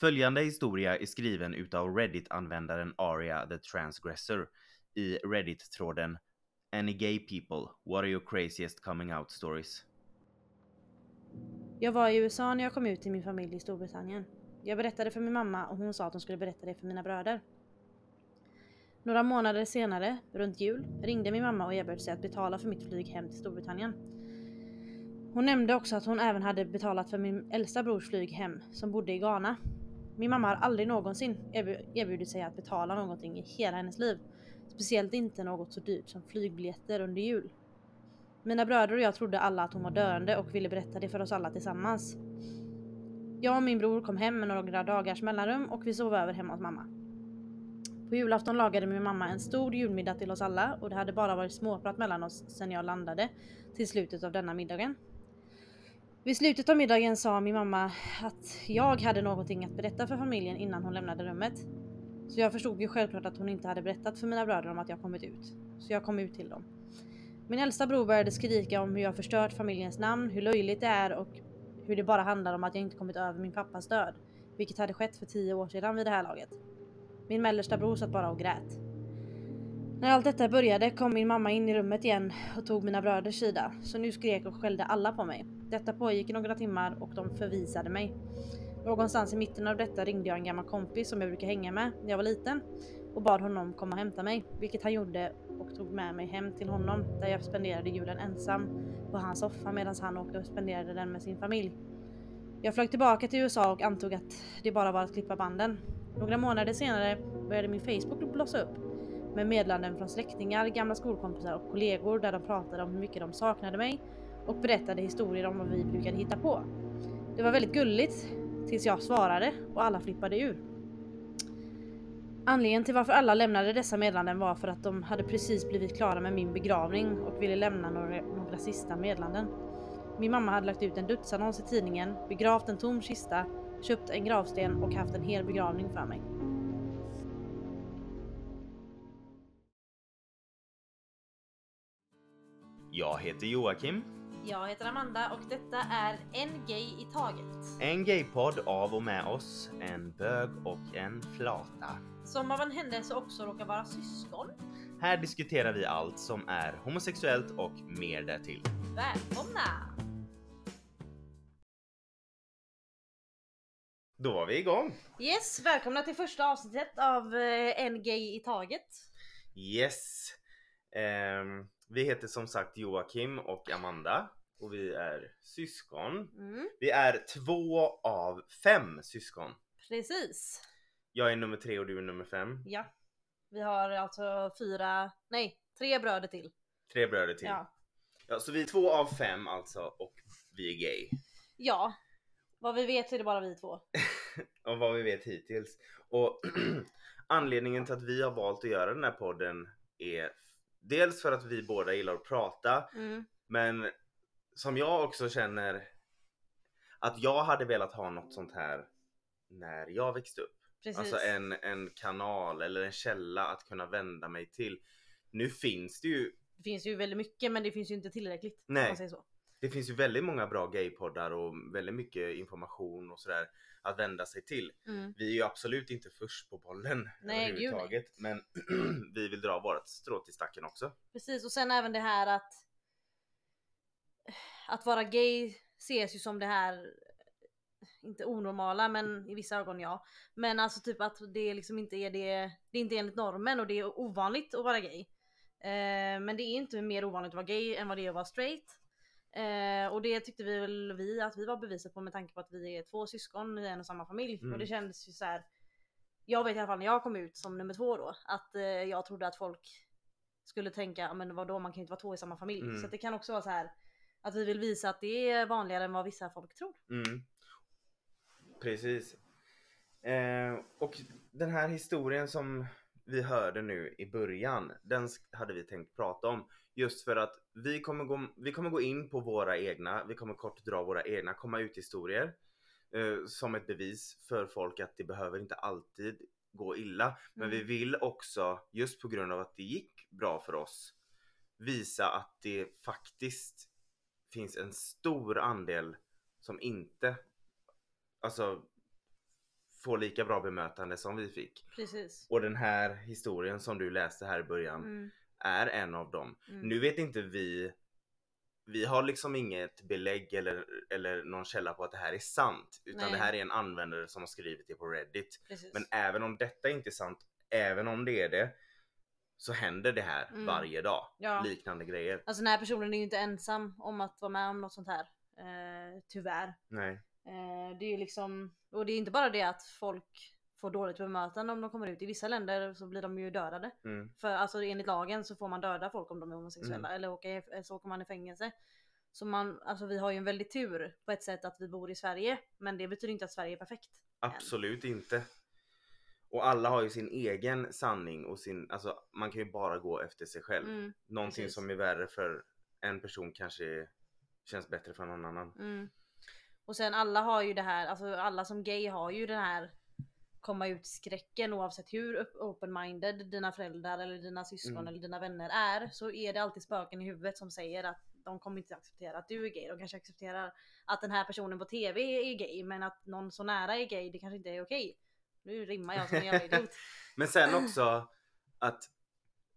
Följande historia är skriven utav Reddit-användaren Aria the Transgressor i Reddit-tråden Any gay people, what are your craziest coming out stories? Jag var i USA när jag kom ut till min familj i Storbritannien. Jag berättade för min mamma och hon sa att hon skulle berätta det för mina bröder. Några månader senare, runt jul, ringde min mamma och erbjöd sig att betala för mitt flyg hem till Storbritannien. Hon nämnde också att hon även hade betalat för min äldsta brors flyg hem, som bodde i Ghana. Min mamma har aldrig någonsin erbjudit sig att betala någonting i hela hennes liv. Speciellt inte något så dyrt som flygbiljetter under jul. Mina bröder och jag trodde alla att hon var döende och ville berätta det för oss alla tillsammans. Jag och min bror kom hem med några dagars mellanrum och vi sov över hemma hos mamma. På julafton lagade min mamma en stor julmiddag till oss alla och det hade bara varit småprat mellan oss sen jag landade till slutet av denna middagen. Vid slutet av middagen sa min mamma att jag hade någonting att berätta för familjen innan hon lämnade rummet. Så jag förstod ju självklart att hon inte hade berättat för mina bröder om att jag kommit ut. Så jag kom ut till dem. Min äldsta bror började skrika om hur jag förstört familjens namn, hur löjligt det är och hur det bara handlar om att jag inte kommit över min pappas död. Vilket hade skett för tio år sedan vid det här laget. Min mellersta bror satt bara och grät. När allt detta började kom min mamma in i rummet igen och tog mina bröders sida. Så nu skrek och skällde alla på mig. Detta pågick i några timmar och de förvisade mig. Någonstans i mitten av detta ringde jag en gammal kompis som jag brukar hänga med när jag var liten och bad honom komma och hämta mig, vilket han gjorde och tog med mig hem till honom där jag spenderade julen ensam på hans soffa medan han åkte och spenderade den med sin familj. Jag flög tillbaka till USA och antog att det bara var att klippa banden. Några månader senare började min Facebook blossa upp med meddelanden från släktingar, gamla skolkompisar och kollegor där de pratade om hur mycket de saknade mig och berättade historier om vad vi brukade hitta på. Det var väldigt gulligt tills jag svarade och alla flippade ur. Anledningen till varför alla lämnade dessa meddelanden var för att de hade precis blivit klara med min begravning och ville lämna några, några sista meddelanden. Min mamma hade lagt ut en dödsannons i tidningen, begravt en tom kista, köpt en gravsten och haft en hel begravning för mig. Jag heter Joakim. Jag heter Amanda och detta är En Gay i Taget. En gaypodd av och med oss, en bög och en flata. Som av en händelse också råkar vara syskon. Här diskuterar vi allt som är homosexuellt och mer därtill. Välkomna! Då var vi igång! Yes, välkomna till första avsnittet av eh, En Gay i Taget. Yes! Ehm, vi heter som sagt Joakim och Amanda och vi är syskon. Mm, Vi är två av fem syskon. precis. Jag är nummer tre och du är nummer fem. Ja. Vi har alltså fyra, nej, tre bröder till. Tre bröder till. Ja. Ja. så vi är två av fem alltså och vi är gay. Ja. Vad vi vet så är det bara vi två. Av vad vi vet hittills. Och anledningen till att vi har valt att göra den här podden är dels för att vi båda gillar att prata Mm. men som jag också känner att jag hade velat ha något sånt här när jag växte upp. Precis. Alltså en, en kanal eller en källa att kunna vända mig till. Nu finns det ju, Det finns ju väldigt mycket men det finns ju inte tillräckligt. Nej. Det finns ju väldigt många bra gaypoddar och väldigt mycket information och sådär att vända sig till. Mm. Vi är ju absolut inte först på bollen Nej, gud, överhuvudtaget men vi vill dra vårt strå till stacken också. Precis och sen även det här att att vara gay ses ju som det här inte onormala men i vissa ögon ja. Men alltså typ att det liksom inte är det, det är inte enligt normen och det är ovanligt att vara gay. Eh, men det är inte mer ovanligt att vara gay än vad det är att vara straight. Eh, och det tyckte vi väl vi att vi var beviset på med tanke på att vi är två syskon i en och samma familj. Mm. Och det kändes ju så här. Jag vet i alla fall när jag kom ut som nummer två då att eh, jag trodde att folk skulle tänka men vadå man kan ju inte vara två i samma familj. Mm. Så det kan också vara så här att vi vill visa att det är vanligare än vad vissa folk tror. Mm. Precis. Eh, och den här historien som vi hörde nu i början, den hade vi tänkt prata om. Just för att vi kommer gå, vi kommer gå in på våra egna, vi kommer kort dra våra egna komma ut historier. Eh, som ett bevis för folk att det behöver inte alltid gå illa. Men Mm. vi vill också, just på grund av att det gick bra för oss, visa att det faktiskt finns en stor andel som inte alltså få lika bra bemötande som vi fick. Precis. Och den här historien som du läste här i början Mm. Är en av dem. Mm. Nu vet inte vi vi har liksom inget belägg eller, eller någon källa på att det här är sant. Utan Nej. det här är en användare som har skrivit det på Reddit. Precis. Men även om detta inte är sant, även om det är det, så händer det här Mm. varje dag. Ja. Liknande grejer. Alltså den här personen är ju inte ensam om att vara med om något sånt här. Eh, tyvärr. Nej. Eh, det är ju liksom, och det är inte bara det att folk får dåligt bemötande om de kommer ut. I vissa länder så blir de ju dödade. Mm. För alltså enligt lagen så får man döda folk om de är homosexuella Mm. eller åka, i- så åker man i fängelse. Så man, alltså vi har ju en väldig tur på ett sätt att vi bor i Sverige. Men det betyder inte att Sverige är perfekt. Absolut inte. Och alla har ju sin egen sanning och sin, alltså man kan ju bara gå efter sig själv. Mm, Någonting precis. som är värre för en person kanske känns bättre för någon annan. mm. Och sen alla har ju det här, alltså alla som gay har ju den här komma ut skräcken oavsett hur open-minded dina föräldrar eller dina syskon Mm. eller dina vänner är. Så är det alltid spöken i huvudet som säger att de kommer inte acceptera att du är gay. De kanske accepterar att den här personen på TV är gay men att någon så nära är gay det kanske inte är okej. Nu rimmar jag som en jävla idiot. Men sen också att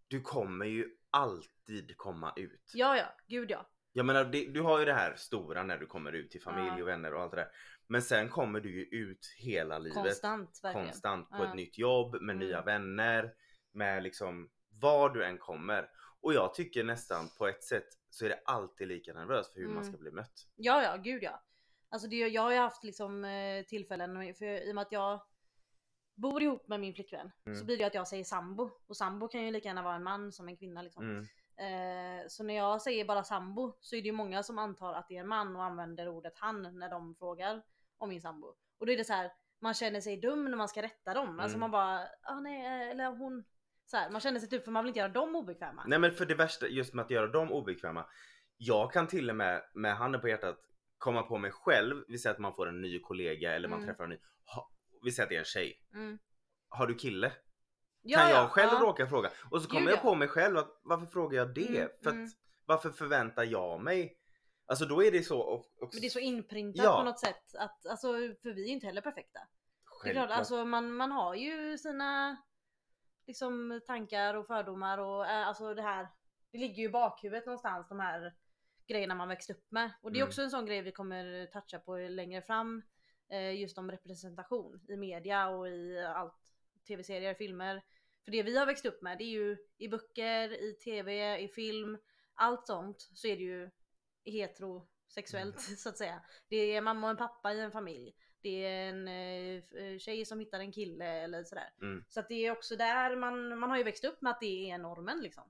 du kommer ju alltid komma ut. Ja ja, gud ja. Jag menar, det, du har ju det här stora när du kommer ut till familj och vänner och allt det där. Men sen kommer du ju ut hela livet. Konstant verkligen. konstant på Ja. ett nytt jobb med Mm. nya vänner. Med liksom var du än kommer. Och jag tycker nästan på ett sätt så är det alltid lika nervöst för hur man Mm. ska bli mött. Ja, ja, gud ja. Alltså det, jag har ju haft liksom eh, tillfällen, för i och med att jag bor ihop med min flickvän Mm. så blir det att jag säger sambo. Och sambo kan ju lika gärna vara en man som en kvinna liksom. Mm. Eh, så när jag säger bara sambo så är det ju många som antar att det är en man och använder ordet han när de frågar om min sambo. Och då är det så här, man känner sig dum när man ska rätta dem. Alltså Mm. man bara, ah, nej, eh, eller hon. Så här, man känner sig typ för man vill inte göra dem obekväma. Nej men för det värsta just med att göra dem obekväma. Jag kan till och med med handen på hjärtat komma på mig själv. Vi säger att man får en ny kollega eller man Mm. träffar en ny. Ha, vi säger att det är en tjej. Mm. Har du kille? Ja, kan jag ja, själv ja. råka fråga? Och så kommer jag ja. på mig själv att varför frågar jag det? Mm, för att, mm. Varför förväntar jag mig? Alltså då är det så och, Men det är så inprintat Ja. på något sätt att, alltså för vi är ju inte heller perfekta. Det är klart, självklart. alltså man, man har ju sina liksom tankar och fördomar och eh, alltså det här. Det ligger ju i bakhuvudet någonstans de här grejerna man växt upp med. Och det är Mm. också en sån grej vi kommer toucha på längre fram. Eh, just om representation i media och i allt. Tv-serier, filmer. För det vi har växt upp med det är ju i böcker, i tv, i film. Allt sånt så är det ju heterosexuellt så att säga. Det är mamma och en pappa i en familj. Det är en eh, f- tjej som hittar en kille eller sådär. Mm. Så att det är också där man, man har ju växt upp med att det är normen liksom.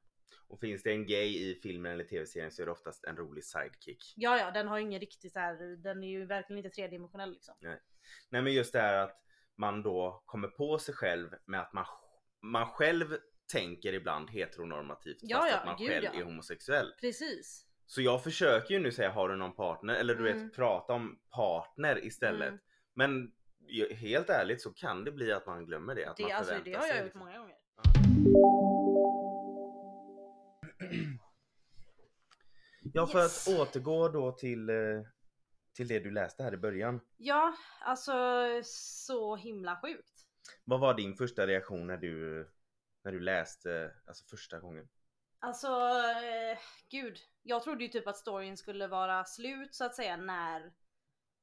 Och finns det en gay i filmen eller tv-serien så är det oftast en rolig sidekick. Ja ja, den har ju ingen riktig så här, den är ju verkligen inte tredimensionell liksom. Nej men just det här att man då kommer på sig själv med att man, man själv tänker ibland heteronormativt Ja, fast ja, att man gud, själv ja. är homosexuell. Precis. Så jag försöker ju nu säga har du någon partner eller du Mm. vet prata om partner istället. Mm. Men helt ärligt så kan det bli att man glömmer det. Att Det, man alltså, det har jag gjort liksom. många gånger. Ja för Yes. att återgå då till, eh, till det du läste här i början. Ja, alltså så himla sjukt. Vad var din första reaktion när du, när du läste, alltså första gången? Alltså, eh, gud. Jag trodde ju typ att storyn skulle vara slut så att säga när,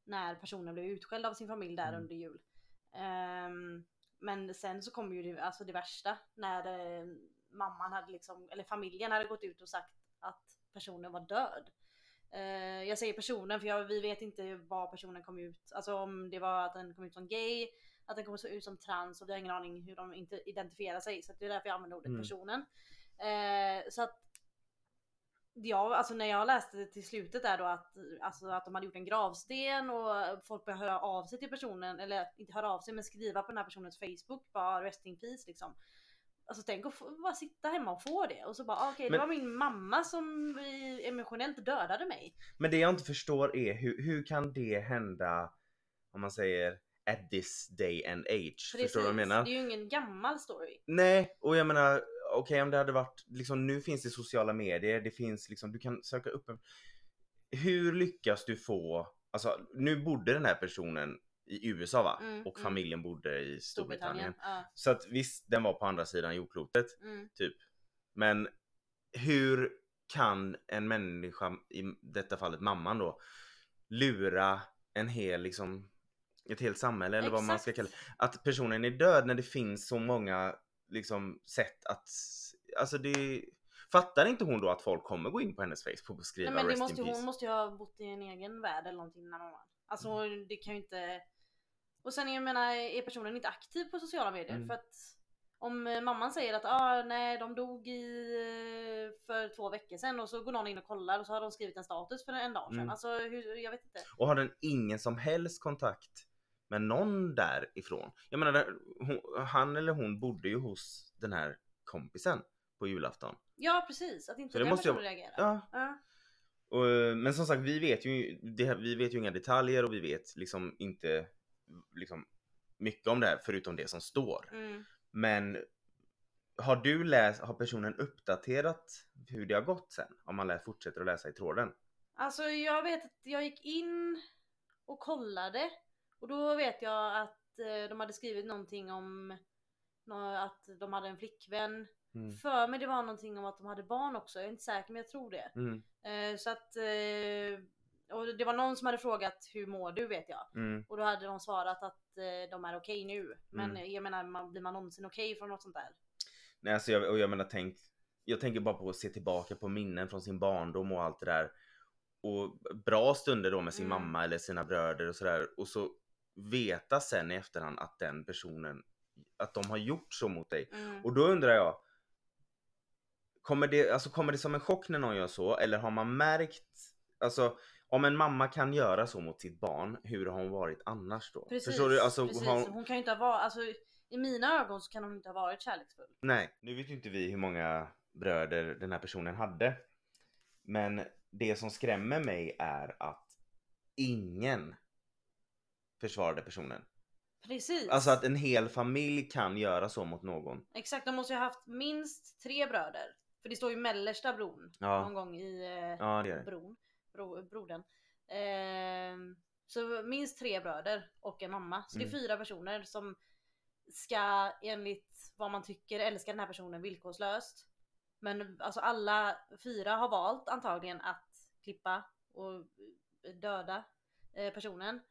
när personen blev utskälld av sin familj där Mm. under jul. Ehm, men sen så kom ju det, alltså det värsta när eh, mamman hade liksom, eller familjen hade gått ut och sagt att personen var död. Eh, jag säger personen för jag, vi vet inte vad personen kom ut, alltså om det var att den kom ut som gay, att den kom ut som trans och vi har ingen aning hur de inte identifierar sig. Så det är därför jag använder ordet Mm. personen. Eh, så att Ja, alltså när jag läste det till slutet där då att, alltså att de hade gjort en gravsten och folk började höra av sig till personen, eller inte höra av sig men skriva på den här personens Facebook bara rest in peace liksom. Alltså tänk att bara sitta hemma och få det och så bara ah, okej det Men- var min mamma som emotionellt dödade mig. Men det jag inte förstår är hur, hur kan det hända om man säger at this day and age? Förstår du vad jag menar? Det är ju ingen gammal story. Nej, och jag menar okej om det hade varit liksom nu finns det sociala medier, det finns liksom du kan söka upp en... Hur lyckas du få, alltså nu bodde den här personen i USA va? Mm, och mm. familjen bodde i Storbritannien. Ja. Så att visst, den var på andra sidan jordklotet. Mm. Typ. Men hur kan en människa, i detta fallet mamman då, lura en hel liksom ett helt samhälle eller vad man ska Exakt. kalla det. Att personen är död när det finns så många liksom sätt att Alltså det Fattar inte hon då att folk kommer gå in på hennes Facebook och skriva Nej, men det måste, peace? hon måste ju ha bott i en egen värld eller någonting när mamman. Alltså Mm. det kan ju inte... Och sen jag menar, är personen inte aktiv på sociala medier? Mm. För att om eh, mamman säger att ah, nej de dog i, eh, för två veckor sedan och så går någon in och kollar och så har de skrivit en status för en dag sedan. Mm. Alltså hur, jag vet inte. Och har den ingen som helst kontakt med någon därifrån? Jag menar, hon, han eller hon bodde ju hos den här kompisen på julafton. Ja precis, att inte Så den måste jag- personen reagerar. Ja, Ja. och, men som sagt, vi vet ju, det, vi vet ju inga detaljer och vi vet liksom inte liksom, mycket om det här förutom det som står. Mm. Men har du läst, har personen uppdaterat hur det har gått sen? Om man lä- fortsätter att läsa i tråden? Alltså jag vet att jag gick in och kollade och då vet jag att eh, de hade skrivit någonting om nå- att de hade en flickvän. Mm. För mig det var någonting om att de hade barn också, jag är inte säker men jag tror det. Mm. Eh, så att eh, och det var någon som hade frågat hur mår du vet jag. Mm. Och då hade de svarat att eh, de är okej nu. Men Mm. jag menar man, blir man någonsin okej från något sånt där? Nej, alltså jag, och jag menar tänk, jag tänker bara på att se tillbaka på minnen från sin barndom och allt det där. Och bra stunder då med sin Mm. mamma eller sina bröder och sådär. Och så veta sen i efterhand att den personen, att de har gjort så mot dig. Mm. Och då undrar jag, kommer det, alltså kommer det som en chock när någon gör så? Eller har man märkt, alltså om en mamma kan göra så mot sitt barn, hur har hon varit annars då? Precis, Förstår du? Alltså, precis. hon, Hon kan ju inte ha varit, alltså i mina ögon så kan hon inte ha varit kärleksfull. Nej, nu vet ju inte vi hur många bröder den här personen hade. Men det som skrämmer mig är att ingen försvarade personnen. Precis. Alltså att en hel familj kan göra så mot någon. Exakt, de måste ju ha haft minst tre bröder. För det står ju mellersta bron Ja. någon gång i eh, Ja, det det. bron. Bro, brodern. Ehm, så minst tre bröder och en mamma. Så det är Mm. fyra personer som ska enligt vad man tycker älska den här personen villkorslöst. Men alltså alla fyra har valt antagligen att klippa och döda eh, personen.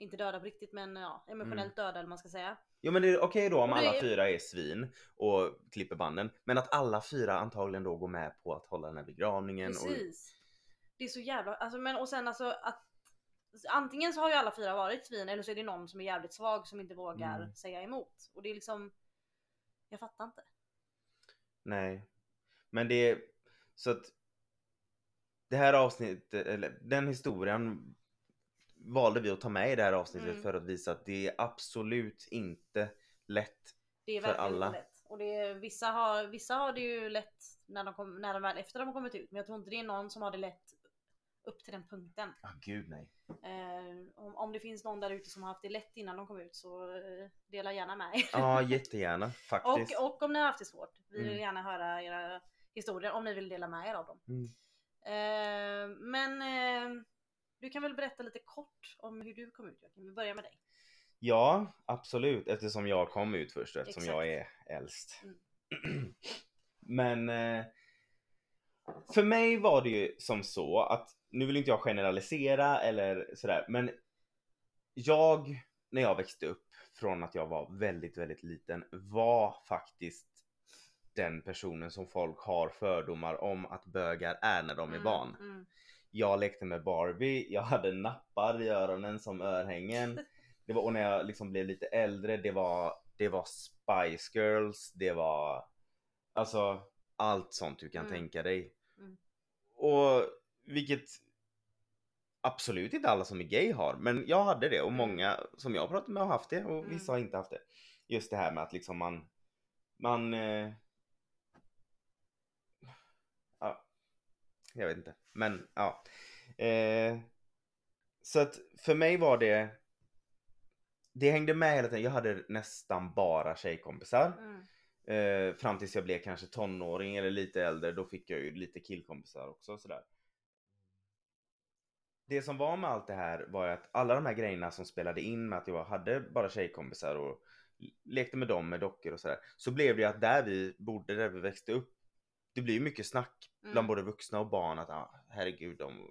Inte döda på riktigt men ja, emotionellt döda eller man ska säga. Jo men det är okej då om Och det alla fyra är svin och klipper banden. Men att alla fyra antagligen då går med på att hålla den här begravningen. Och, Precis. Det är så jävla, alltså men och sen alltså att Antingen så har ju alla fyra varit svin eller så är det någon som är jävligt svag som inte vågar Mm. säga emot. Och det är liksom Jag fattar inte. Nej. Men det är så att det här avsnittet, eller den historien valde vi att ta med i det här avsnittet Mm. för att visa att det är absolut inte lätt. Det är För alla. inte lätt. Och det är, vissa, har, vissa har det ju lätt när de, kom, när de väl efter de har kommit ut. Men jag tror inte det är någon som har det lätt upp till den punkten. Ja, gud nej. Eh, om, om det finns någon där ute som har haft det lätt innan de kom ut så eh, dela gärna med er. Ja, jättegärna faktiskt. Och, och om ni har haft det svårt. Vi vill Mm. gärna höra era historier om ni vill dela med er av dem. Mm. Eh, men eh, du kan väl berätta lite kort om hur du kom ut Joakim. Vi börjar med dig. Ja, absolut. Eftersom jag kom ut först och eftersom Exakt. jag är äldst. Mm. Men eh, för mig var det ju som så att, nu vill inte jag generalisera eller sådär, men jag, när jag växte upp från att jag var väldigt, väldigt liten, var faktiskt den personen som folk har fördomar om att bögar är när de är Mm, barn. Mm. Jag lekte med Barbie, jag hade nappar i öronen som örhängen. Det var, och när jag liksom blev lite äldre, det var, det var Spice Girls, det var alltså allt sånt du kan Mm. tänka dig. Mm. Och vilket absolut inte alla som är gay har, men jag hade det och Mm. många som jag pratat med har haft det och Mm. vissa har inte haft det. Just det här med att liksom man, man eh, ja, jag vet inte, men ja. Eh, så att för mig var det det hängde med hela tiden. Jag hade nästan bara tjejkompisar. Mm. Eh, fram tills jag blev kanske tonåring eller lite äldre. Då fick jag ju lite killkompisar också sådär. det som var med allt det här var att alla de här grejerna som spelade in med att jag hade bara tjejkompisar och lekte med dem med dockor och sådär. Så blev det att där vi bodde, där vi växte upp, det blir ju mycket snack Mm. bland både vuxna och barn att ah, herregud, de,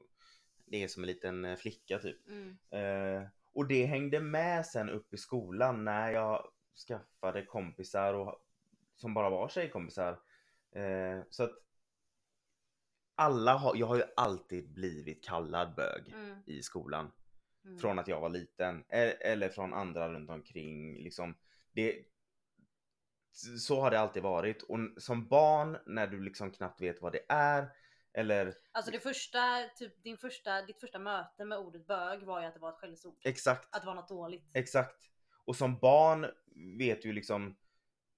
det är som en liten eh, flicka typ. Mm. Eh, och det hängde med sen upp i skolan när jag skaffade kompisar och, som bara var tjejkompisar. Eh, så att alla har, jag har ju alltid blivit kallad bög Mm. i skolan. Mm. Från att jag var liten. E- Eller från andra runt omkring. Liksom, det, så har det alltid varit. Och som barn när du liksom knappt vet vad det är. Eller Alltså det första, typ din första, ditt första möte med ordet bög var ju att det var ett skällsord. exakt. Att det var något dåligt. Exakt. Och som barn vet du liksom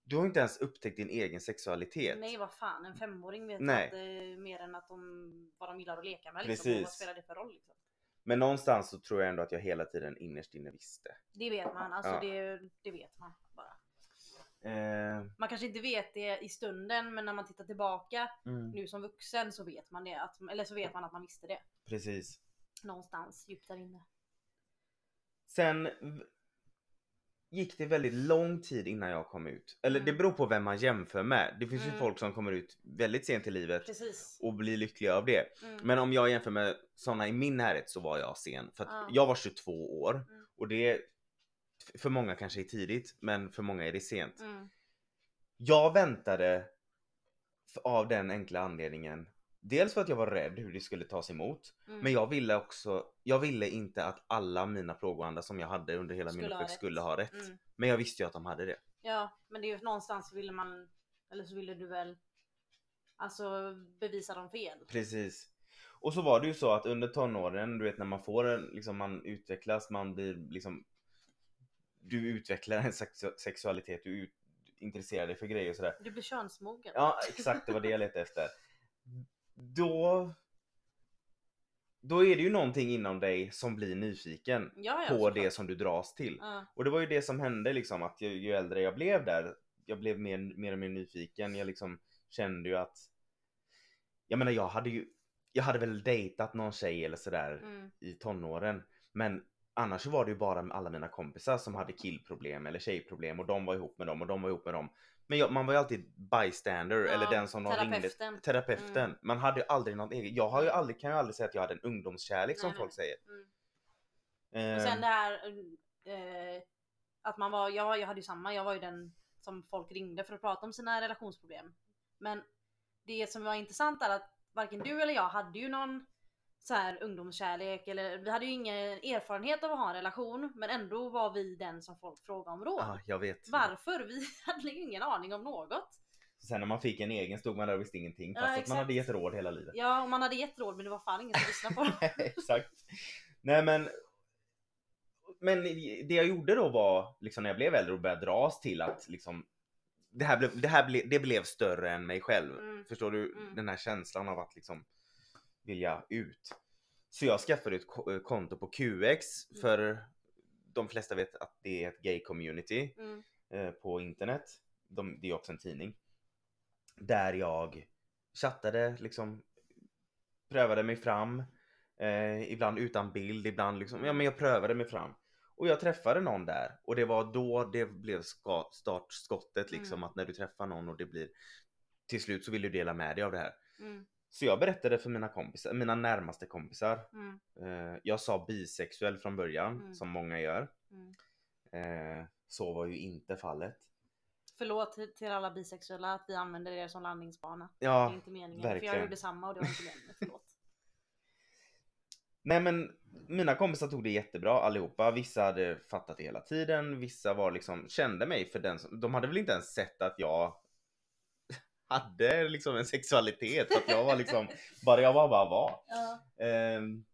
Du har inte ens upptäckt din egen sexualitet. Nej vad fan, en femåring vet Nej. inte mer än att de, vad de gillar att leka med liksom. Och vad Precis. spelar det för roll liksom? Men någonstans så tror jag ändå att jag hela tiden innerst inne visste. Det vet man, alltså Ja. det, det vet man bara. Eh, Man kanske inte vet det i stunden men när man tittar tillbaka mm, nu som vuxen så vet man det. Att, eller så vet man att man visste det. precis. Någonstans djupt där inne. Sen gick det väldigt lång tid innan jag kom ut. Eller det Mm. beror på vem man jämför med. Det finns ju Mm. folk som kommer ut väldigt sent i livet Precis. och blir lyckliga av det. Mm. Men om jag jämför med sådana i min närhet så var jag sen. För att Ja. jag var 22 år Mm. och det för många kanske är tidigt men för många är det sent. Mm. Jag väntade av den enkla anledningen. Dels för att jag var rädd hur det skulle tas emot. Mm. Men jag ville också, jag ville inte att alla mina plågoandar som jag hade under hela min Skulle ha uppväxt skulle ha rätt. Mm. Men jag visste ju att de hade det. Ja, men det är ju någonstans ville man, eller så ville du väl Alltså bevisa dem fel. Precis. Och så var det ju så att under tonåren, du vet när man får en, liksom man utvecklas, man blir liksom Du utvecklar en sexu- sexualitet, du ut, intresserar dig för grejer och sådär. Du blir könsmogen. Ja exakt, det var det jag letade efter. Då Då är det ju någonting inom dig som blir nyfiken ja, ja, på det som du dras till. Ja. Och det var ju det som hände liksom att ju, ju äldre jag blev där, jag blev mer, mer och mer nyfiken. Jag liksom kände ju att Jag menar jag hade ju Jag hade väl dejtat någon tjej eller sådär Mm. i tonåren. Men annars var det ju bara alla mina kompisar som hade killproblem eller tjejproblem och de var ihop med dem och de var ihop med dem. Men jag, man var ju alltid bystander Ja, eller den som de ringde. terapeuten. Terapeuten. Mm. Man hade ju aldrig något eget. Jag har ju aldrig, kan ju aldrig säga att jag hade en ungdomskärlek som Nej, folk säger. Mm. Eh, Och sen det här eh, att man var, jag, jag hade ju samma, jag var ju den som folk ringde för att prata om sina relationsproblem. Men det som var intressant är att varken du eller jag hade ju någon så här ungdomskärlek eller vi hade ju ingen erfarenhet av att ha en relation men ändå var vi den som folk frågade om råd. Ja, jag vet. Varför? Vi hade ju ingen aning om något. Sen när man fick en egen stod man där och visste ingenting Ja, fast att man hade gett råd hela livet. Ja, och man hade gett råd men det var fan ingen som lyssnade på dem. Exakt. Nej men Men det jag gjorde då var liksom när jag blev äldre och började dras till att liksom det här, blev, det här ble, det blev större än mig själv. Mm. Förstår du? Mm. Den här känslan av att liksom vilja ut. Så jag skaffade ett ko- konto på QX Mm. för de flesta vet att det är ett gay community Mm. eh, på internet. De, det är också en tidning. Där jag chattade liksom, prövade mig fram. Eh, ibland utan bild, ibland liksom, ja men jag prövade mig fram. Och jag träffade någon där och det var då det blev ska, startskottet liksom Mm. att när du träffar någon och det blir till slut så vill du dela med dig av det här. Så jag berättade för mina kompisar, mina närmaste kompisar. Mm. Eh, jag sa bisexuell från början, Mm. som många gör. Mm. Eh, så var ju inte fallet. Förlåt till- till alla bisexuella att vi använder er som landningsbana. Det är Ja, inte meningen. För verkligen. jag gjorde samma och det var inte meningen. Förlåt. nej men mina kompisar tog det jättebra allihopa. Vissa hade fattat det hela tiden. Vissa var liksom, kände mig för den som, de hade väl inte ens sett att jag hade liksom en sexualitet. För att jag var liksom, bara jag var bara var. Ja. Ehm,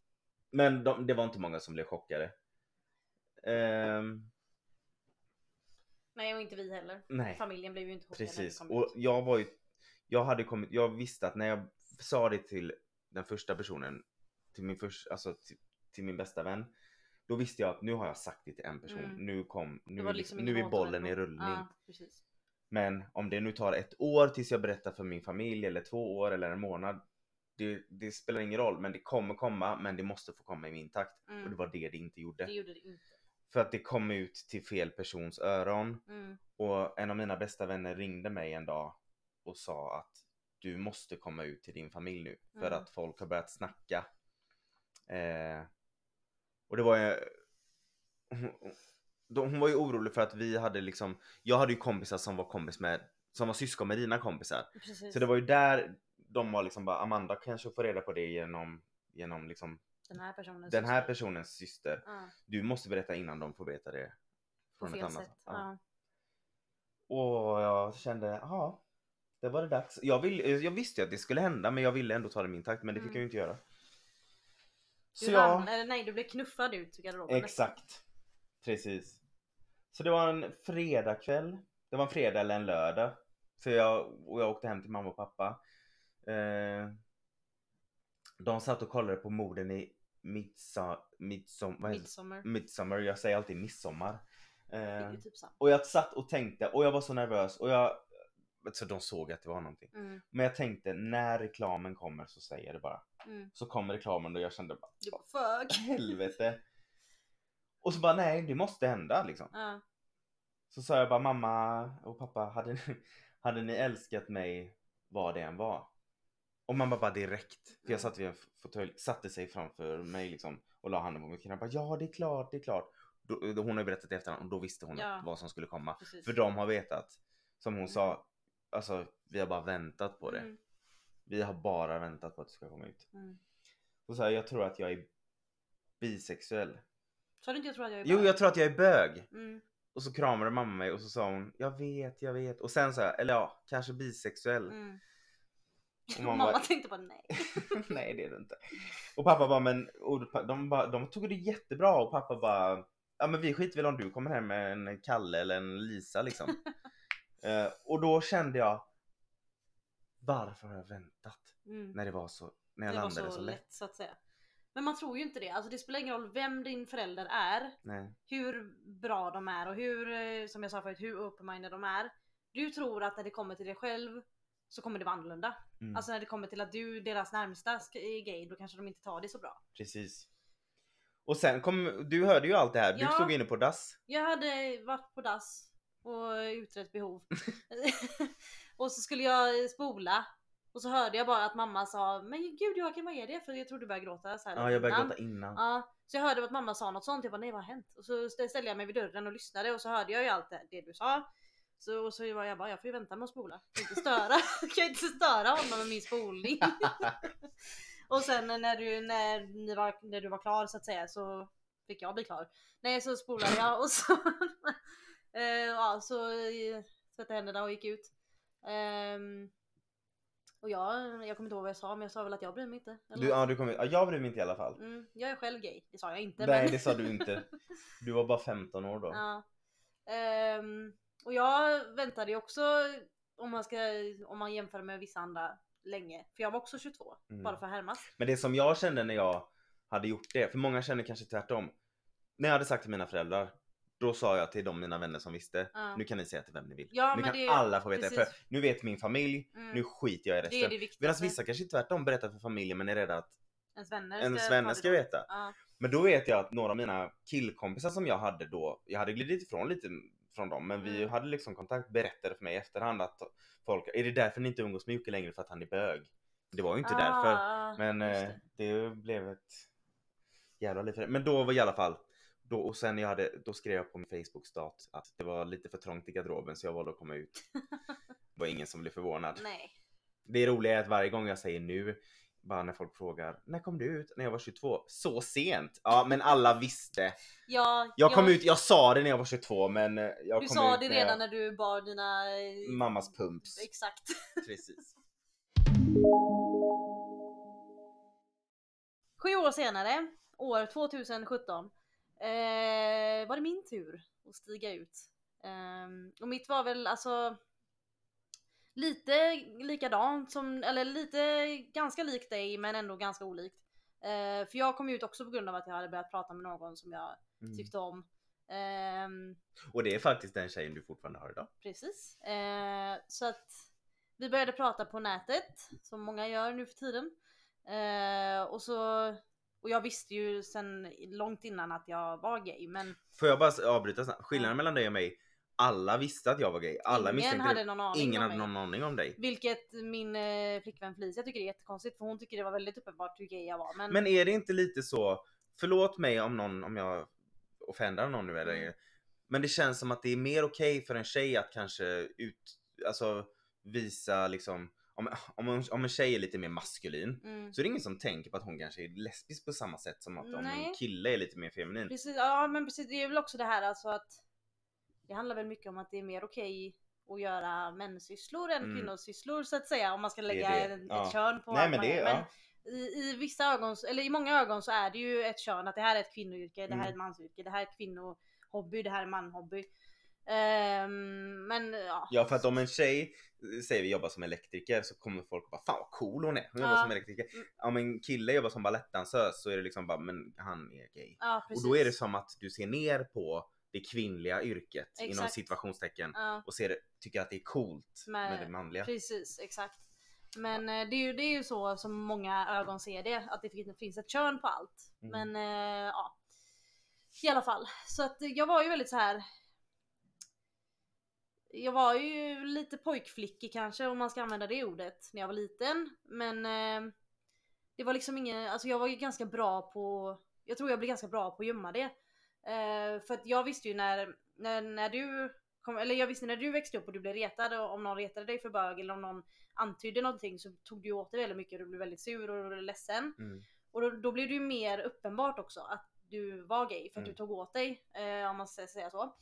men de, det var inte många som blev chockade. Ehm, Nej och inte vi heller. nej. Familjen blev ju inte chockade. Precis, och jag var ju Jag hade kommit, jag visste att när jag sa det till den första personen Till min första, alltså till, till min bästa vän Då visste jag att nu har jag sagt det till en person, Mm. nu kom, nu, liksom liksom, nu är bollen i rullning Ja. Men om det nu tar ett år tills jag berättar för min familj eller två år eller en månad det, det spelar ingen roll men det kommer komma men det måste få komma i min takt. Och det Mm. var det det inte gjorde. Det gjorde det inte. För att det kom ut till fel persons öron. Mm. Och en av mina bästa vänner ringde mig en dag och sa att du måste komma ut till din familj nu för Mm. att folk har börjat snacka. Eh, och det var ju de- hon var ju orolig för att vi hade liksom, jag hade ju kompisar som var kompis med, som var syskon med dina kompisar. Precis. Så det var ju där de var liksom bara Amanda kanske får reda på det genom, genom liksom Den här personen. den här personens syster. Ja, Du måste berätta innan de får veta det. på Från ett fel annat. sätt. Ja. Och jag kände, ja, det var det dags. Jag, vill, jag visste ju att det skulle hända men jag ville ändå ta det i min takt men det fick Mm. jag ju inte göra. Så Du jag, ramlade, eller nej du blev knuffad ut ur garderoben. exakt. Precis. Så det var en fredagkväll. Det var en fredag eller en lördag. För jag, och jag åkte hem till mamma och pappa. Eh, de satt och kollade på morden i midsom? Midsommar. Midsommar, jag säger alltid midsommar. Eh, typ och jag satt och tänkte och jag var så nervös och jag så de såg att det var någonting. Mm. Men jag tänkte när reklamen kommer så säger jag det bara. Mm. Så kom reklamen och jag kände bara Du bara fuck. helvete. Och så bara nej det måste hända liksom. Ja. Så sa jag bara mamma och pappa hade ni, hade ni älskat mig vad det än var? Och mamma bara direkt. För jag satt vid en fåtölj, satte sig framför mig liksom och la handen på mitt knä bara ja det är klart, det är klart. Då, då, hon har ju berättat i efterhand och då visste hon Ja. vad som skulle komma. Precis. För de har vetat. Som hon Mm. sa, alltså vi har bara väntat på det. Mm. Vi har bara väntat på att det ska komma ut. Mm. Och så här, jag tror att jag är bisexuell. Så du inte jag tror att jag är Jo, bög? jag tror att jag är bög. Mm. Och så kramade mamma mig och så sa hon, jag vet, jag vet. Och sen så här, eller ja, kanske bisexuell. Mm. Och Mamma, mamma bara, tänkte bara nej. nej det är det inte. Och pappa bara, men och de, bara, de tog det jättebra och pappa bara, ja men vi skiter väl om du kommer hem med en Kalle eller en Lisa liksom. Eh, och då kände jag, varför har jag väntat? Mm. När det var så, när jag det var landade så, så, lätt. lätt. så att säga. Men man tror ju inte det. Alltså det spelar ingen roll vem din förälder är, Nej. hur bra de är och hur, eh, som jag sa förut, hur open-minded de är. Du tror att när det kommer till dig själv så kommer det vara annorlunda. Mm. Alltså när det kommer till att du, deras närmsta är gay, då kanske de inte tar det så bra. Precis. Och sen kom, du hörde ju allt det här, du Ja. stod inne på dass. Jag hade varit på dass och utrett behov. och så skulle jag spola. Och så hörde jag bara att mamma sa Men gud Joakim vad är det? För jag trodde du började gråta så här Ja, jag började innan. gråta innan. Ja, så jag hörde att mamma sa något sånt. Jag bara nej vad har hänt? Och så ställde jag mig vid dörren och lyssnade och så hörde jag ju allt det, det du sa. Så, och så var jag bara jag får ju vänta med att spola. Jag kan inte störa, kan jag inte störa honom med min spolning. och sen när du, när, ni var, när du var klar så att säga så fick jag bli klar. Nej så spolade jag och så, eh, ja, så eh, tvättade händerna och gick ut. Ehm, och jag, jag kommer inte ihåg vad jag sa men jag sa väl att jag bryr mig inte. eller Du, ja, du kom, ja, jag bryr mig inte i alla fall. Mm, jag är själv gay, det sa jag inte. Nej men... det sa du inte. Du var bara 15 år då. ja. Ehm, och jag väntade ju också, om man, ska, om man jämför med vissa andra, länge. För jag var också 22, Mm. bara för att härmas. Men det som jag kände när jag hade gjort det, för många känner kanske tvärtom. När jag hade sagt till mina föräldrar, då sa jag till de mina vänner som visste, Ja. nu kan ni säga till vem ni vill. Ja, nu men kan det- alla få veta det. För precis. nu vet min familj, Mm. nu skiter jag i det resten. det. Medan vissa kanske tvärtom berättar för familjen men är rädda att Ens vänner ens vänner det ska veta. Ja. Men då vet jag att några av mina killkompisar som jag hade då, jag hade glidit ifrån lite från dem, men vi Mm. hade liksom kontakt, berättade för mig i efterhand att folk, är det därför ni inte umgås med Jocke längre för att han är bög? Det var ju inte därför. Ah, Men just eh, det blev ett jävla liv för det. Men då var i alla fall, då, och sen jag hade, då skrev jag på min Facebook-stat att det var lite för trångt i garderoben så jag valde att komma ut. Det var ingen som blev förvånad. Nej. Det roliga är att varje gång jag säger nu, bara när folk frågar när kom du ut? När jag var 22. Så sent? Ja men alla visste. Ja, Jag kom ut, jag sa det när jag var 22 men eh, jag Du kom sa ut det när redan jag, när du bar dina... eh, mammas pumps. Exakt. Precis. Sju år senare, år 2017, eh, var det min tur att stiga ut. Ehm, och mitt var väl alltså lite likadant som, eller lite ganska likt dig men ändå ganska olikt. Eh, för jag kom ut också på grund av att jag hade börjat prata med någon som jag Mm. tyckte om. Ehm, Och det är faktiskt den tjejen du fortfarande har idag. Precis. Eh, så att vi började prata på nätet, som många gör nu för tiden. Eh, och så och jag visste ju sen långt innan att jag var gay men Får jag bara avbryta snabbt? Skillnaden Ja. mellan dig och mig, alla visste att jag var gay. Alla ingen hade någon aning Ingen om hade någon aning om dig. Vilket min eh, flickvän Felicia tycker är jättekonstigt för hon tycker det var väldigt uppenbart hur gay jag var. Men, Men är det inte lite så, förlåt mig om någon, om jag offendar någon nu eller Mm. Men det känns som att det är mer okej för en tjej att kanske ut, alltså visa liksom om, om, en- om en tjej är lite mer maskulin mm, så är det ingen som tänker på att hon kanske är lesbisk på samma sätt som att om en Nej. kille är lite mer feminin. precis, ja men precis, det är väl också det här alltså att det handlar väl mycket om att det är mer okej att göra mensysslor än Mm. kvinnosysslor så att säga om man ska lägga det, ja. ett kön på Nej men det, gör. ja. i, i vissa ögon, eller i många ögon så är det ju ett kön att det här är ett kvinnoyrke, det här är Mm. ett mansyrke, det här är ett kvinnohobby, det här är manhobby. Ehm, men ja. Ja för att om en tjej säger vi jobbar som elektriker så kommer folk bara fan vad cool hon är. Hon jobbar Ja. som elektriker. Mm. Om en kille jobbar som balettdansös så är det liksom bara men han är gay. ja. Och då är det som att du ser ner på det kvinnliga yrket inom Exakt. situationstecken Ja, och ser, tycker att det är coolt med, Med- det manliga. precis, exakt. Men eh, det är, ju, det är ju så som många ögon ser det, att det fin- finns ett kön på allt. Mm. Men eh, ja. I alla fall. Så att jag var ju väldigt så här. Jag var ju lite pojkflickig kanske om man ska använda det ordet när jag var liten. Men eh, det var liksom ingen, alltså jag var ju ganska bra på, jag tror jag blev ganska bra på att gömma det. Eh, för att jag visste ju när, när, när du kom, eller jag visste när du växte upp och du blev retad och om någon retade dig för bög eller om någon antydde någonting så tog du åt dig väldigt mycket och du blev väldigt sur och ledsen. Mm. Och då, då blev det ju mer uppenbart också att du var gay för att Mm. du tog åt dig, eh, om man ska säga så.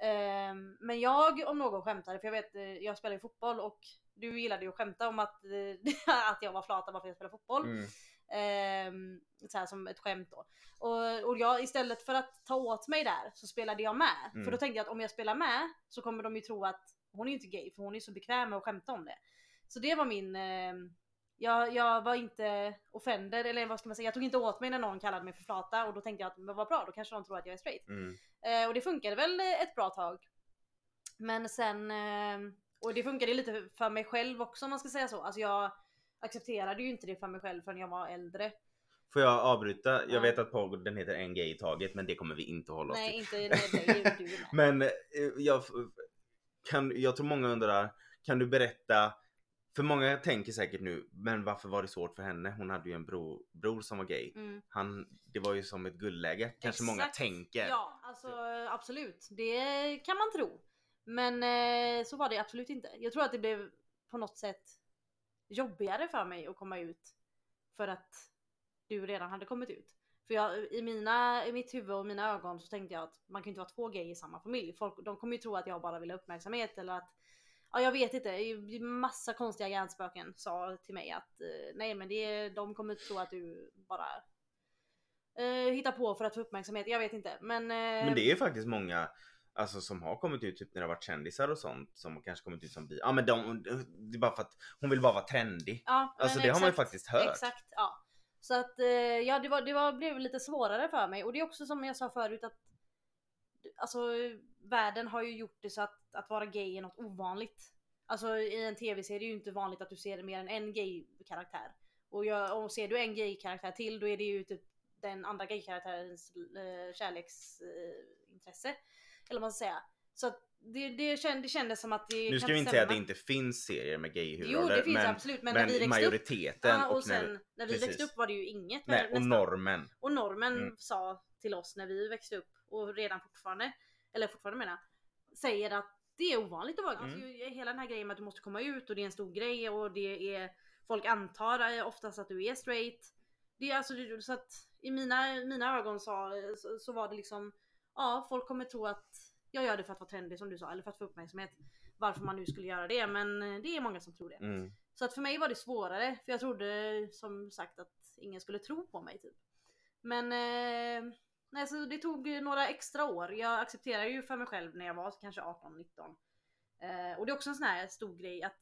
Ehm, men jag om någon skämtade, för jag vet, eh, jag spelar ju fotboll och du gillade ju att skämta om att, eh, att jag var flata bara för att jag spelar fotboll. Mm. Ehm, så här som ett skämt då. Och, och jag istället för att ta åt mig där så spelade jag med. Mm. För då tänkte jag att om jag spelar med så kommer de ju tro att hon är ju inte gay för hon är så bekväm med att skämta om det. Så det var min, ehm, jag, jag var inte offended eller vad ska man säga, jag tog inte åt mig när någon kallade mig för flata och då tänkte jag att men vad bra, då kanske de tror att jag är straight. Mm. Eh, och det funkade väl ett bra tag. Men sen, eh, och det funkade lite för mig själv också om man ska säga så. Alltså jag accepterade ju inte det för mig själv förrän jag var äldre. Får jag avbryta? Jag Ja. vet att podden heter En gay i taget men det kommer vi inte hålla oss Nej till. inte när dig, du. Men eh, jag, kan, jag tror många undrar, kan du berätta för många tänker säkert nu, men varför var det svårt för henne? Hon hade ju en bror, bror som var gay. Mm. Han, det var ju som ett guldläge, kanske många Exakt. tänker. Ja, alltså absolut. Det kan man tro. Men eh, så var det absolut inte. Jag tror att det blev på något sätt jobbigare för mig att komma ut för att du redan hade kommit ut. För jag, i, mina, i mitt huvud och mina ögon så tänkte jag att man kan inte vara två gay i samma familj. Folk, de kommer ju tro att jag bara vill ha uppmärksamhet eller att Ja jag vet inte, massa konstiga hjärnspöken sa till mig att eh, nej men det, de kommer tro att du bara eh, hittar på för att få uppmärksamhet. Jag vet inte men... Eh, Men det är faktiskt många Alltså som har kommit ut typ när det har varit kändisar och sånt som kanske kommit ut som bi. Ja men de, det är bara för att hon vill bara vara trendig. ja, Alltså det har man ju exakt, faktiskt hört. Exakt, ja. Så att eh, ja det, var, det var, blev lite svårare för mig och det är också som jag sa förut att Alltså världen har ju gjort det så att, att vara gay är något ovanligt. Alltså i en tv-serie är det ju inte vanligt att du ser mer än en gay-karaktär. Och, jag, och ser du en gay-karaktär till då är det ju typ den andra gay-karaktärens eh, kärleksintresse. eller vad man ska säga. Så att det, det, känd, det kändes som att det Nu ska vi inte säga att det inte finns serier med gay Jo det finns men, absolut men, när men vi växte upp majoriteten Ja, och, och, när, sen när vi precis. växte upp var det ju inget. nej, och nästan. normen. och normen Mm. sa till oss när vi växte upp och redan fortfarande, eller fortfarande menar säger att det är ovanligt att vara Mm. alltså, Hela den här grejen med att du måste komma ut och det är en stor grej och det är Folk antar oftast att du är straight. Det är alltså så att i mina, mina ögon så, så, så var det liksom Ja folk kommer tro att jag gör det för att vara trendig som du sa eller för att få uppmärksamhet. Varför man nu skulle göra det men eh, det är många som tror det. Mm. Så att för mig var det svårare för jag trodde som sagt att ingen skulle tro på mig typ. Men eh, nej, så det tog några extra år. Jag accepterar ju för mig själv när jag var kanske 18-19. Eh, och det är också en sån här stor grej att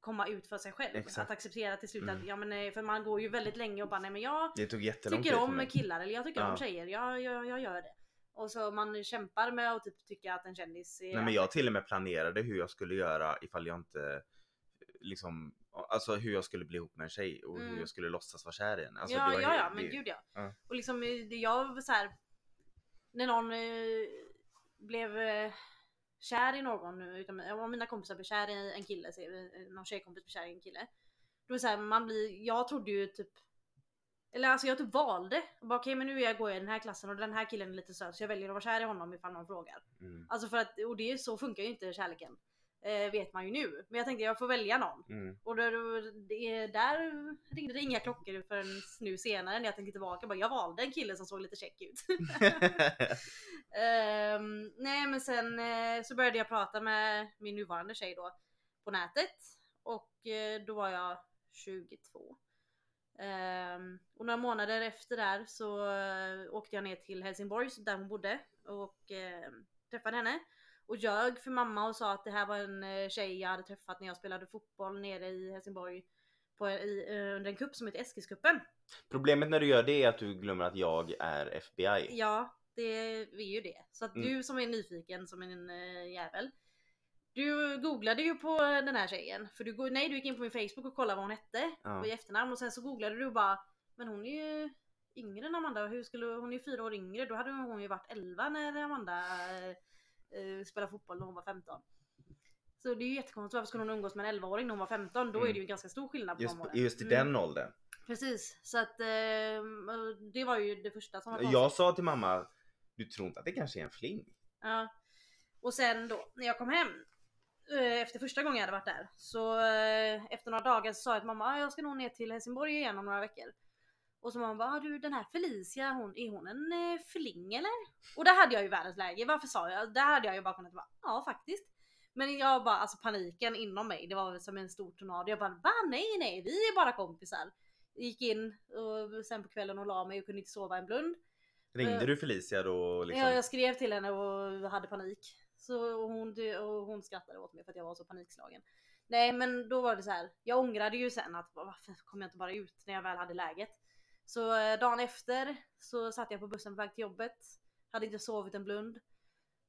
komma ut för sig själv. Exakt. Att acceptera till slut Mm. att ja men eh, för man går ju väldigt länge och bara nej men jag tycker om killar eller jag tycker Ja. om tjejer. Jag, jag, jag gör det. Och så man kämpar med att typ tycka att en kändis är Nej men jag till och med planerade hur jag skulle göra ifall jag inte liksom Alltså hur jag skulle bli ihop med en tjej och hur Mm. jag skulle låtsas vara kär i henne. Alltså, ja, ja, ja, men det- gud ja. ja. Och liksom, eh, jag så här. När någon eh, blev eh, kär i någon, utan om mina kompisar blev kär i en kille, så, någon tjejkompis blev kär i en kille. Då är så här, man blir, jag trodde ju typ eller alltså jag typ valde. Okej men nu är jag går jag i den här klassen och den här killen är lite söt så jag väljer att vara kär i honom ifall någon frågar. Mm. Alltså för att, och det är så funkar ju inte kärleken. Eh, vet man ju nu. Men jag tänkte jag får välja någon. Mm. Och då, då, det, där ringde det inga klockor förrän nu senare när jag tänkte tillbaka. Bara, jag valde en kille som såg lite check ut. Ehm, nej men sen eh, så började jag prata med min nuvarande tjej då på nätet. Och eh, då var jag 22. Ehm, och några månader efter där så eh, åkte jag ner till Helsingborg där hon bodde och eh, träffade henne. Och ljög för mamma och sa att det här var en eh, tjej jag hade träffat när jag spelade fotboll nere i Helsingborg på, i, eh, under en kupp som heter Eskilskuppen. Problemet när du gör det är att du glömmer att jag är FBI. Ja, det är ju det. Så att Mm. du som är nyfiken som en äh, jävel. Du googlade ju på den här tjejen. För du, nej, du gick in på min Facebook och kollade vad hon hette Ja. och i efternamn och sen så googlade du och bara Men hon är ju yngre än Amanda. Hur skulle, hon är ju fyra år yngre. Då hade hon ju varit 11 när Amanda äh, spelade fotboll när hon var 15. Så det är ju jättekonstigt. Varför skulle hon umgås med en 11-åring när hon var 15? Då är Mm. det ju ganska stor skillnad på Just, de åren. just i Mm. den åldern. Precis. Så att eh, det var ju det första som var konstigt. Jag sa till mamma, du tror inte att det kanske är en fling? Ja. Och sen då när jag kom hem eh, efter första gången jag hade varit där så eh, efter några dagar så sa jag till mamma "Ah, jag ska nog ner till Helsingborg igen om några veckor. Och så mamma bara "Ah, du den här Felicia hon, är hon en eh, fling eller? Och där hade jag ju världens läge. Varför sa jag? Där hade jag ju bara kunnat vara ja faktiskt. Men jag bara alltså paniken inom mig det var som en stor tornado. Jag bara va nej nej vi är bara kompisar. Gick in och sen på kvällen och la mig och kunde inte sova en blund. Ringde Eh, du Felicia då? Liksom? Ja, jag skrev till henne och hade panik. Så hon, och hon skrattade åt mig för att jag var så panikslagen. Nej men då var det så här. jag ångrade ju sen att varför kom jag inte bara ut när jag väl hade läget. Så eh, dagen efter så satt jag på bussen på väg till jobbet. Hade inte sovit en blund.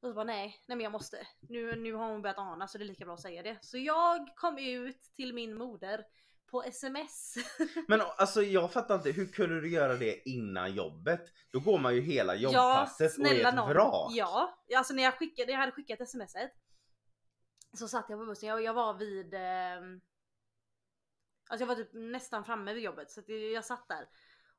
Och så bara nej, nej men jag måste. Nu, nu har hon börjat ana så det är lika bra att säga det. Så jag kom ut till min moder på sms. Men alltså jag fattar inte, hur kunde du göra det innan jobbet? Då går man ju hela jobbpasset och är ett vrak. Ja, alltså när jag skickade, jag hade skickat smset. Så satt jag på bussen, jag, jag var vid ehm, Alltså jag var typ nästan framme vid jobbet så jag satt där.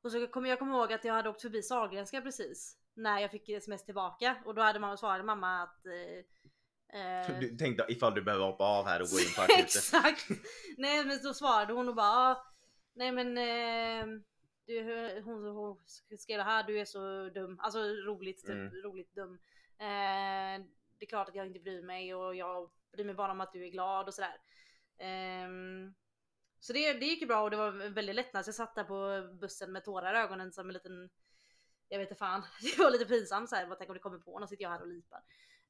Och så kommer jag komma ihåg att jag hade åkt förbi Sahlgrenska precis. När jag fick sms tillbaka och då hade mamma svarade mamma att eh, eh, Du tänkte ifall du behöver hoppa av här och gå in på akuten. Exakt! Nej men då svarade hon och bara "Ah, Nej men eh, du, hon, hon skrev det här, du är så dum. Alltså roligt, typ, Mm. roligt dum. Eh, det är klart att jag inte bryr mig och jag bryr mig bara om att du är glad och sådär. Ehm, så det, det gick ju bra och det var väldigt lättnad. Så jag satt där på bussen med tårar i ögonen som en liten jag vet inte fan, det var lite pinsamt såhär, bara tänk om det kommer på någon sitter jag här och lipar.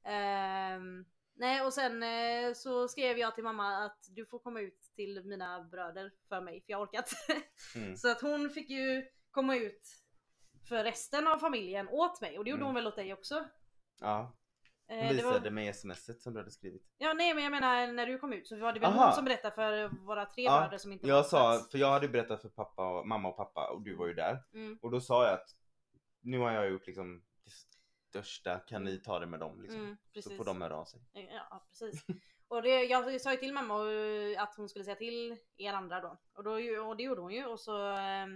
Ehm, nej och sen eh, så skrev jag till mamma att du får komma ut till mina bröder för mig för jag orkar inte. Mm. Så att hon fick ju komma ut för resten av familjen åt mig och det gjorde Mm. hon väl åt dig också? Ja, hon det visade var... mig smset som du hade skrivit. Ja nej men jag menar när du kom ut så var det väl Aha. hon som berättade för våra tre Ja, bröder som inte Jag sa, för jag hade berättat för pappa och, mamma och pappa och du var ju där. Mm, Och då sa jag att nu har jag gjort liksom det största, kan ni ta det med dem? Liksom. mm, Så får de höra av sig. Ja precis. Och det, jag sa ju till mamma och- att hon skulle säga till er andra då. Och, då, och det gjorde hon ju och så eh,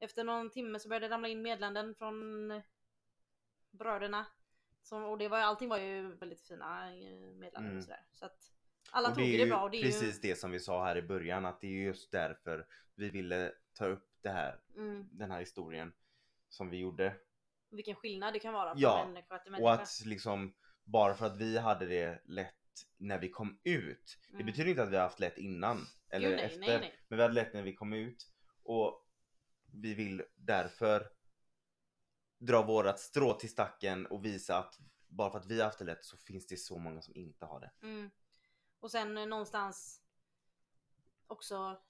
efter någon timme så började det ramla in meddelanden från bröderna. Som, och det var, allting var ju väldigt fina meddelanden Mm. och sådär. Så att alla och tog det är ju ju det bra och det är precis det som vi sa här i början att det är just därför vi ville ta upp det här, ju mm, den här historien som vi gjorde. vilken skillnad det kan vara från Ja, människa till Och människa. att liksom bara för att vi hade det lätt när vi kom ut. Det Mm. betyder inte att vi har haft lätt innan eller Gud, nej, efter. nej, nej. Men vi hade lätt när vi kom ut. Och vi vill därför dra vårat strå till stacken och visa att bara för att vi har haft det lätt så finns det så många som inte har det. Mm. Och sen eh, någonstans också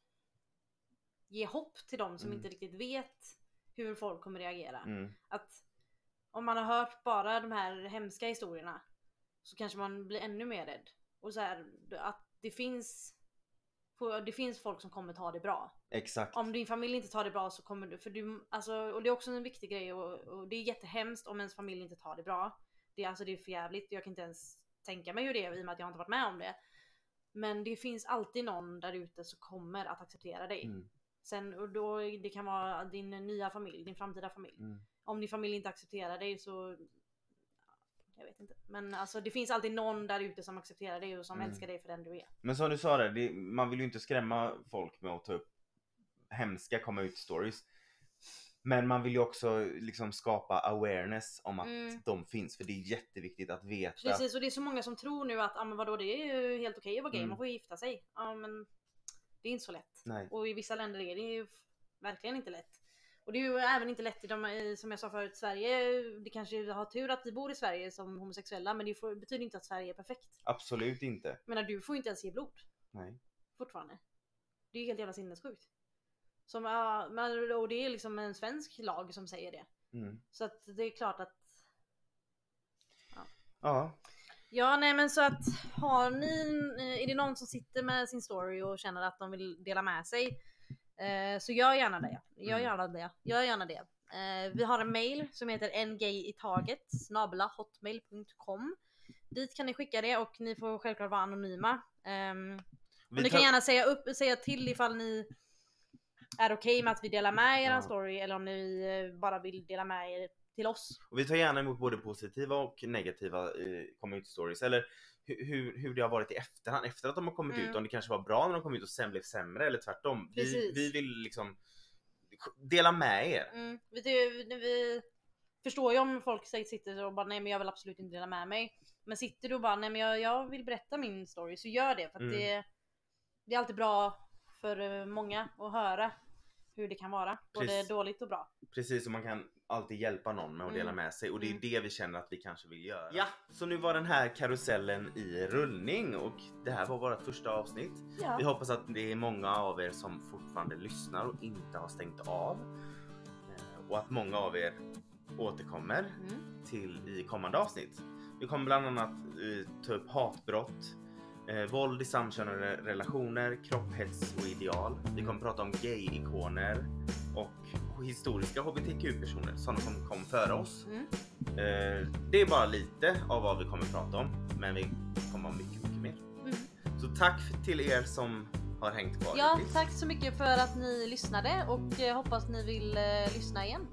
ge hopp till dem som Mm. inte riktigt vet hur folk kommer reagera. Mm. Att om man har hört bara de här hemska historierna så kanske man blir ännu mer rädd. Och så här, att det finns För det finns folk som kommer ta det bra. Exakt. Om din familj inte tar det bra så kommer du, för du, alltså, och det är också en viktig grej och, och det är jättehemskt om ens familj inte tar det bra. Det är alltså det är för jävligt. jag kan inte ens tänka mig hur det är i och med att jag inte varit med om det. Men det finns alltid någon där ute som kommer att acceptera dig. Mm. Sen och då, det kan vara din nya familj, din framtida familj. Mm. Om din familj inte accepterar dig så jag vet inte. Men alltså det finns alltid någon där ute som accepterar dig och som Mm. älskar dig för den du är. Men som du sa där, det, man vill ju inte skrämma folk med att ta upp hemska komma ut stories. Men man vill ju också liksom skapa awareness om att Mm. de finns för det är jätteviktigt att veta. Precis och det är så många som tror nu att ah, men vadå det är ju helt okej att vara gay, Mm. man får ju gifta sig. Ja men det är inte så lätt. Nej. Och i vissa länder är det ju verkligen inte lätt. Och det är ju även inte lätt i de, som jag sa förut, Sverige, det kanske har tur att vi bor i Sverige som homosexuella men det får, betyder inte att Sverige är perfekt. Absolut inte. Menar du får ju inte ens ge blod Nej. fortfarande. Det är ju helt jävla sinnessjukt. Som, ja, men, och det är liksom en svensk lag som säger det. Mm. Så att det är klart att Ja. Ja nej men så att har ni, eh, är det någon som sitter med sin story och känner att de vill dela med sig eh, så gör gärna det. Gör Mm. gärna det. Gör gärna det. Eh, vi har en mail som heter ngayitaget hotmail.com Dit kan ni skicka det och ni får självklart vara anonyma. Vi ni kan gärna säga, upp, säga till ifall ni är okej med att vi delar med er Ja. story eller om ni eh, bara vill dela med er till oss. Och vi tar gärna emot både positiva och negativa eh, come ut stories. Eller hur, hur det har varit i efterhand. Efter att de har kommit Mm. ut. Om det kanske var bra när de kom ut och sen blev sämre eller tvärtom. Vi, vi vill liksom dela med er. Mm, vi, vi, vi förstår ju om folk sitter och bara nej men jag vill absolut inte dela med mig. Men sitter du och bara nej men jag, jag vill berätta min story så gör det för att Mm. det, det är alltid bra för eh, många att höra hur det kan vara. Både Precis. dåligt och bra. Precis som man kan alltid hjälpa någon med att Mm. dela med sig och det är Mm. det vi känner att vi kanske vill göra. Ja, så nu var den här karusellen i rullning och det här var vårt första avsnitt. Ja. Vi hoppas att det är många av er som fortfarande lyssnar och inte har stängt av. Eh, Och att många av er återkommer Mm. till i kommande avsnitt. Vi kommer bland annat eh, ta upp hatbrott, eh, våld i samkönade relationer, kropphets och ideal. Vi kommer prata om gay-ikoner och historiska hbtq-personer som kom, före oss. Mm. Eh, det är bara lite av vad vi kommer prata om, men vi kommer ha mycket, mycket mer. Mm. Så tack till er som har hängt kvar. Ja, tack så mycket för att ni lyssnade och eh, hoppas ni vill eh, lyssna igen.